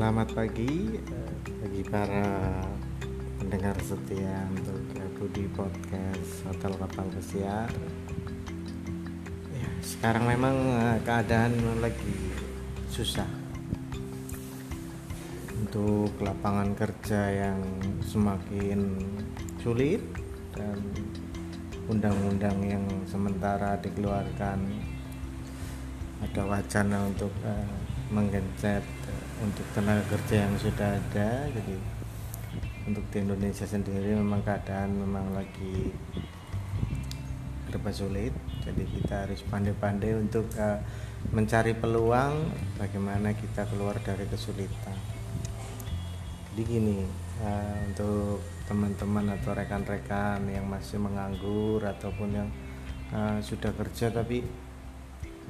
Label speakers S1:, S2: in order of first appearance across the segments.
S1: Selamat pagi eh, bagi para pendengar setia untuk Budi Podcast Hotel Kapal Pesiar. Ya, sekarang memang eh, keadaan lagi susah untuk lapangan kerja yang semakin sulit dan undang-undang yang sementara dikeluarkan ada wacana untuk uh, menggencet untuk tenaga kerja yang sudah ada jadi untuk di Indonesia sendiri memang keadaan memang lagi serba sulit. Jadi kita harus pandai-pandai untuk uh, mencari peluang bagaimana kita keluar dari kesulitan. Jadi gini uh, untuk teman-teman atau rekan-rekan yang masih menganggur ataupun yang uh, sudah kerja tapi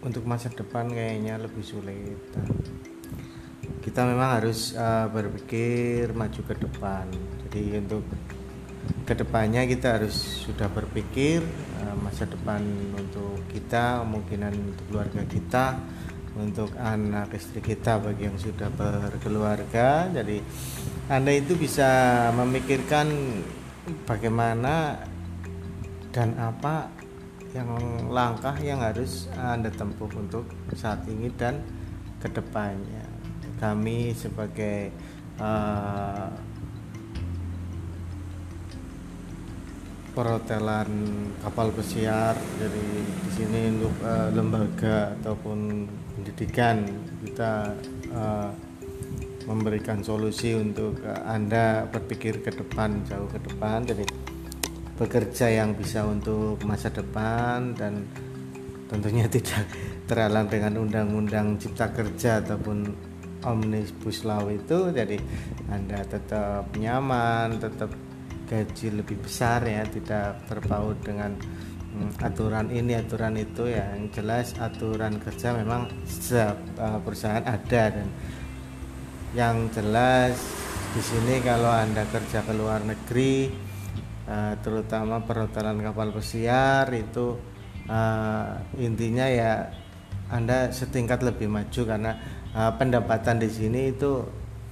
S1: untuk masa depan kayaknya lebih sulit kita memang harus uh, berpikir maju ke depan. Jadi untuk ke depannya kita harus sudah berpikir uh, masa depan untuk kita kemungkinan untuk keluarga kita untuk anak istri kita bagi yang sudah berkeluarga. Jadi anda itu bisa memikirkan bagaimana dan apa yang langkah yang harus anda tempuh untuk saat ini dan ke depannya kami sebagai uh, perhotelan kapal pesiar jadi di sini untuk uh, lembaga ataupun pendidikan kita uh, memberikan solusi untuk uh, anda berpikir ke depan jauh ke depan jadi bekerja yang bisa untuk masa depan dan tentunya tidak terhalang dengan undang-undang cipta kerja ataupun omnibus law itu jadi anda tetap nyaman tetap gaji lebih besar ya tidak terpaut dengan hmm, aturan ini aturan itu ya. Yang jelas aturan kerja memang setiap uh, perusahaan ada dan yang jelas di sini kalau anda kerja ke luar negeri uh, terutama perhotelan kapal pesiar itu uh, intinya ya anda setingkat lebih maju karena uh, pendapatan di sini itu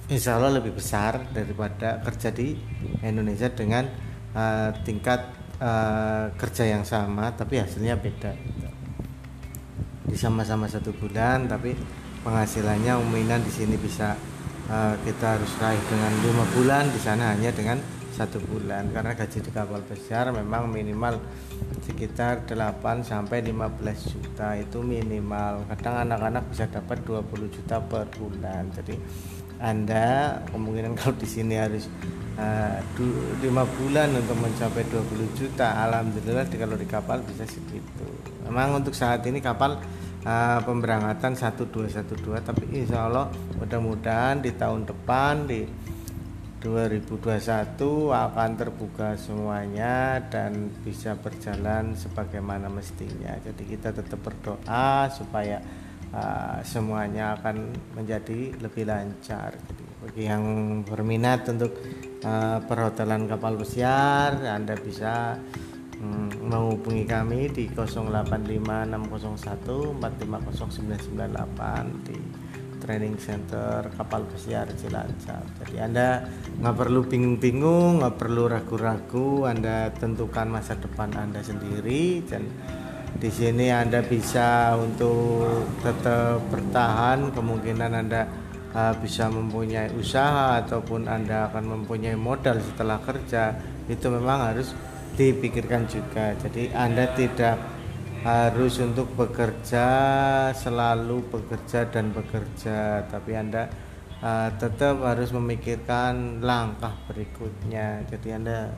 S1: insya Allah lebih besar daripada kerja di Indonesia dengan uh, tingkat uh, kerja yang sama tapi hasilnya beda. Di sama-sama satu bulan tapi penghasilannya uminan di sini bisa uh, kita harus raih dengan lima bulan di sana hanya dengan satu bulan. Karena gaji di kapal besar memang minimal sekitar 8 sampai 15 juta. Itu minimal. Kadang anak-anak bisa dapat 20 juta per bulan. Jadi anda kemungkinan kalau di sini harus uh, lima bulan untuk mencapai 20 juta alhamdulillah kalau di kapal bisa segitu. Memang untuk saat ini kapal uh, pemberangkatan 1212 tapi insya Allah mudah-mudahan di tahun depan di 2021 akan terbuka semuanya dan bisa berjalan sebagaimana mestinya. Jadi kita tetap berdoa supaya uh, semuanya akan menjadi lebih lancar. Jadi bagi yang berminat untuk uh, perhotelan kapal pesiar, Anda bisa um, menghubungi kami di 085601 450998 di Training Center Kapal Pesiar Cilacap. Jadi Anda nggak perlu bingung-bingung, nggak perlu ragu-ragu. Anda tentukan masa depan Anda sendiri dan di sini Anda bisa untuk tetap bertahan. Kemungkinan Anda uh, bisa mempunyai usaha ataupun Anda akan mempunyai modal setelah kerja. Itu memang harus dipikirkan juga. Jadi Anda tidak harus untuk bekerja selalu bekerja dan bekerja. Tapi anda uh, tetap harus memikirkan langkah berikutnya. Jadi anda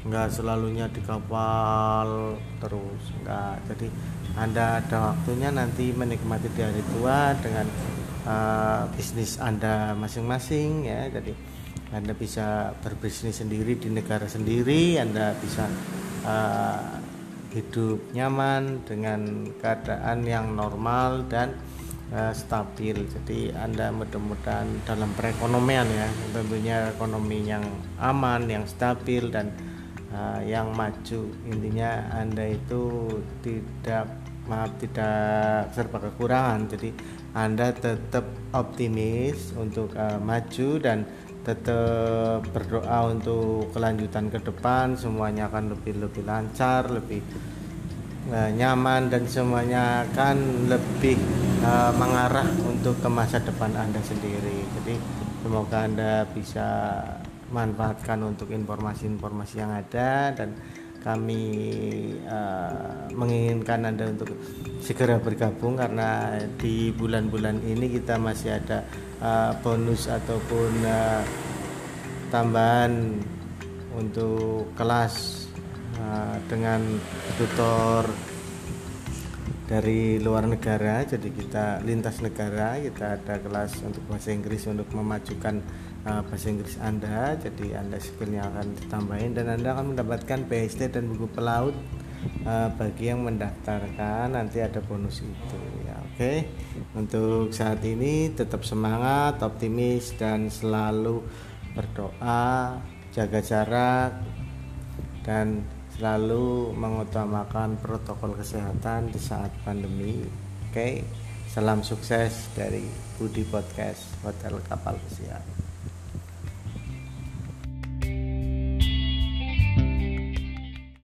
S1: nggak selalunya di kapal terus enggak jadi anda ada waktunya nanti menikmati di hari tua dengan uh, bisnis anda masing-masing ya. Jadi anda bisa berbisnis sendiri di negara sendiri anda bisa uh, hidup nyaman dengan keadaan yang normal dan uh, stabil. Jadi Anda mudah-mudahan dalam perekonomian ya, tentunya ekonomi yang aman, yang stabil dan uh, yang maju. Intinya Anda itu tidak maaf tidak serba kekurangan jadi anda tetap optimis untuk uh, maju dan tetap berdoa untuk kelanjutan ke depan semuanya akan lebih lebih lancar lebih uh, nyaman dan semuanya akan lebih uh, mengarah untuk ke masa depan anda sendiri. Jadi semoga anda bisa manfaatkan untuk informasi-informasi yang ada dan kami uh, menginginkan Anda untuk segera bergabung karena di bulan-bulan ini kita masih ada uh, bonus ataupun uh, tambahan untuk kelas uh, dengan tutor dari luar negara jadi kita lintas negara kita ada kelas untuk bahasa Inggris untuk memajukan uh, bahasa Inggris Anda jadi Anda skillnya akan ditambahin dan Anda akan mendapatkan PhD dan buku pelaut uh, bagi yang mendaftarkan nanti ada bonus itu ya oke okay? untuk saat ini tetap semangat optimis dan selalu berdoa jaga jarak dan selalu mengutamakan protokol kesehatan di saat pandemi oke okay? salam sukses dari Budi Podcast Hotel Kapal Pesiar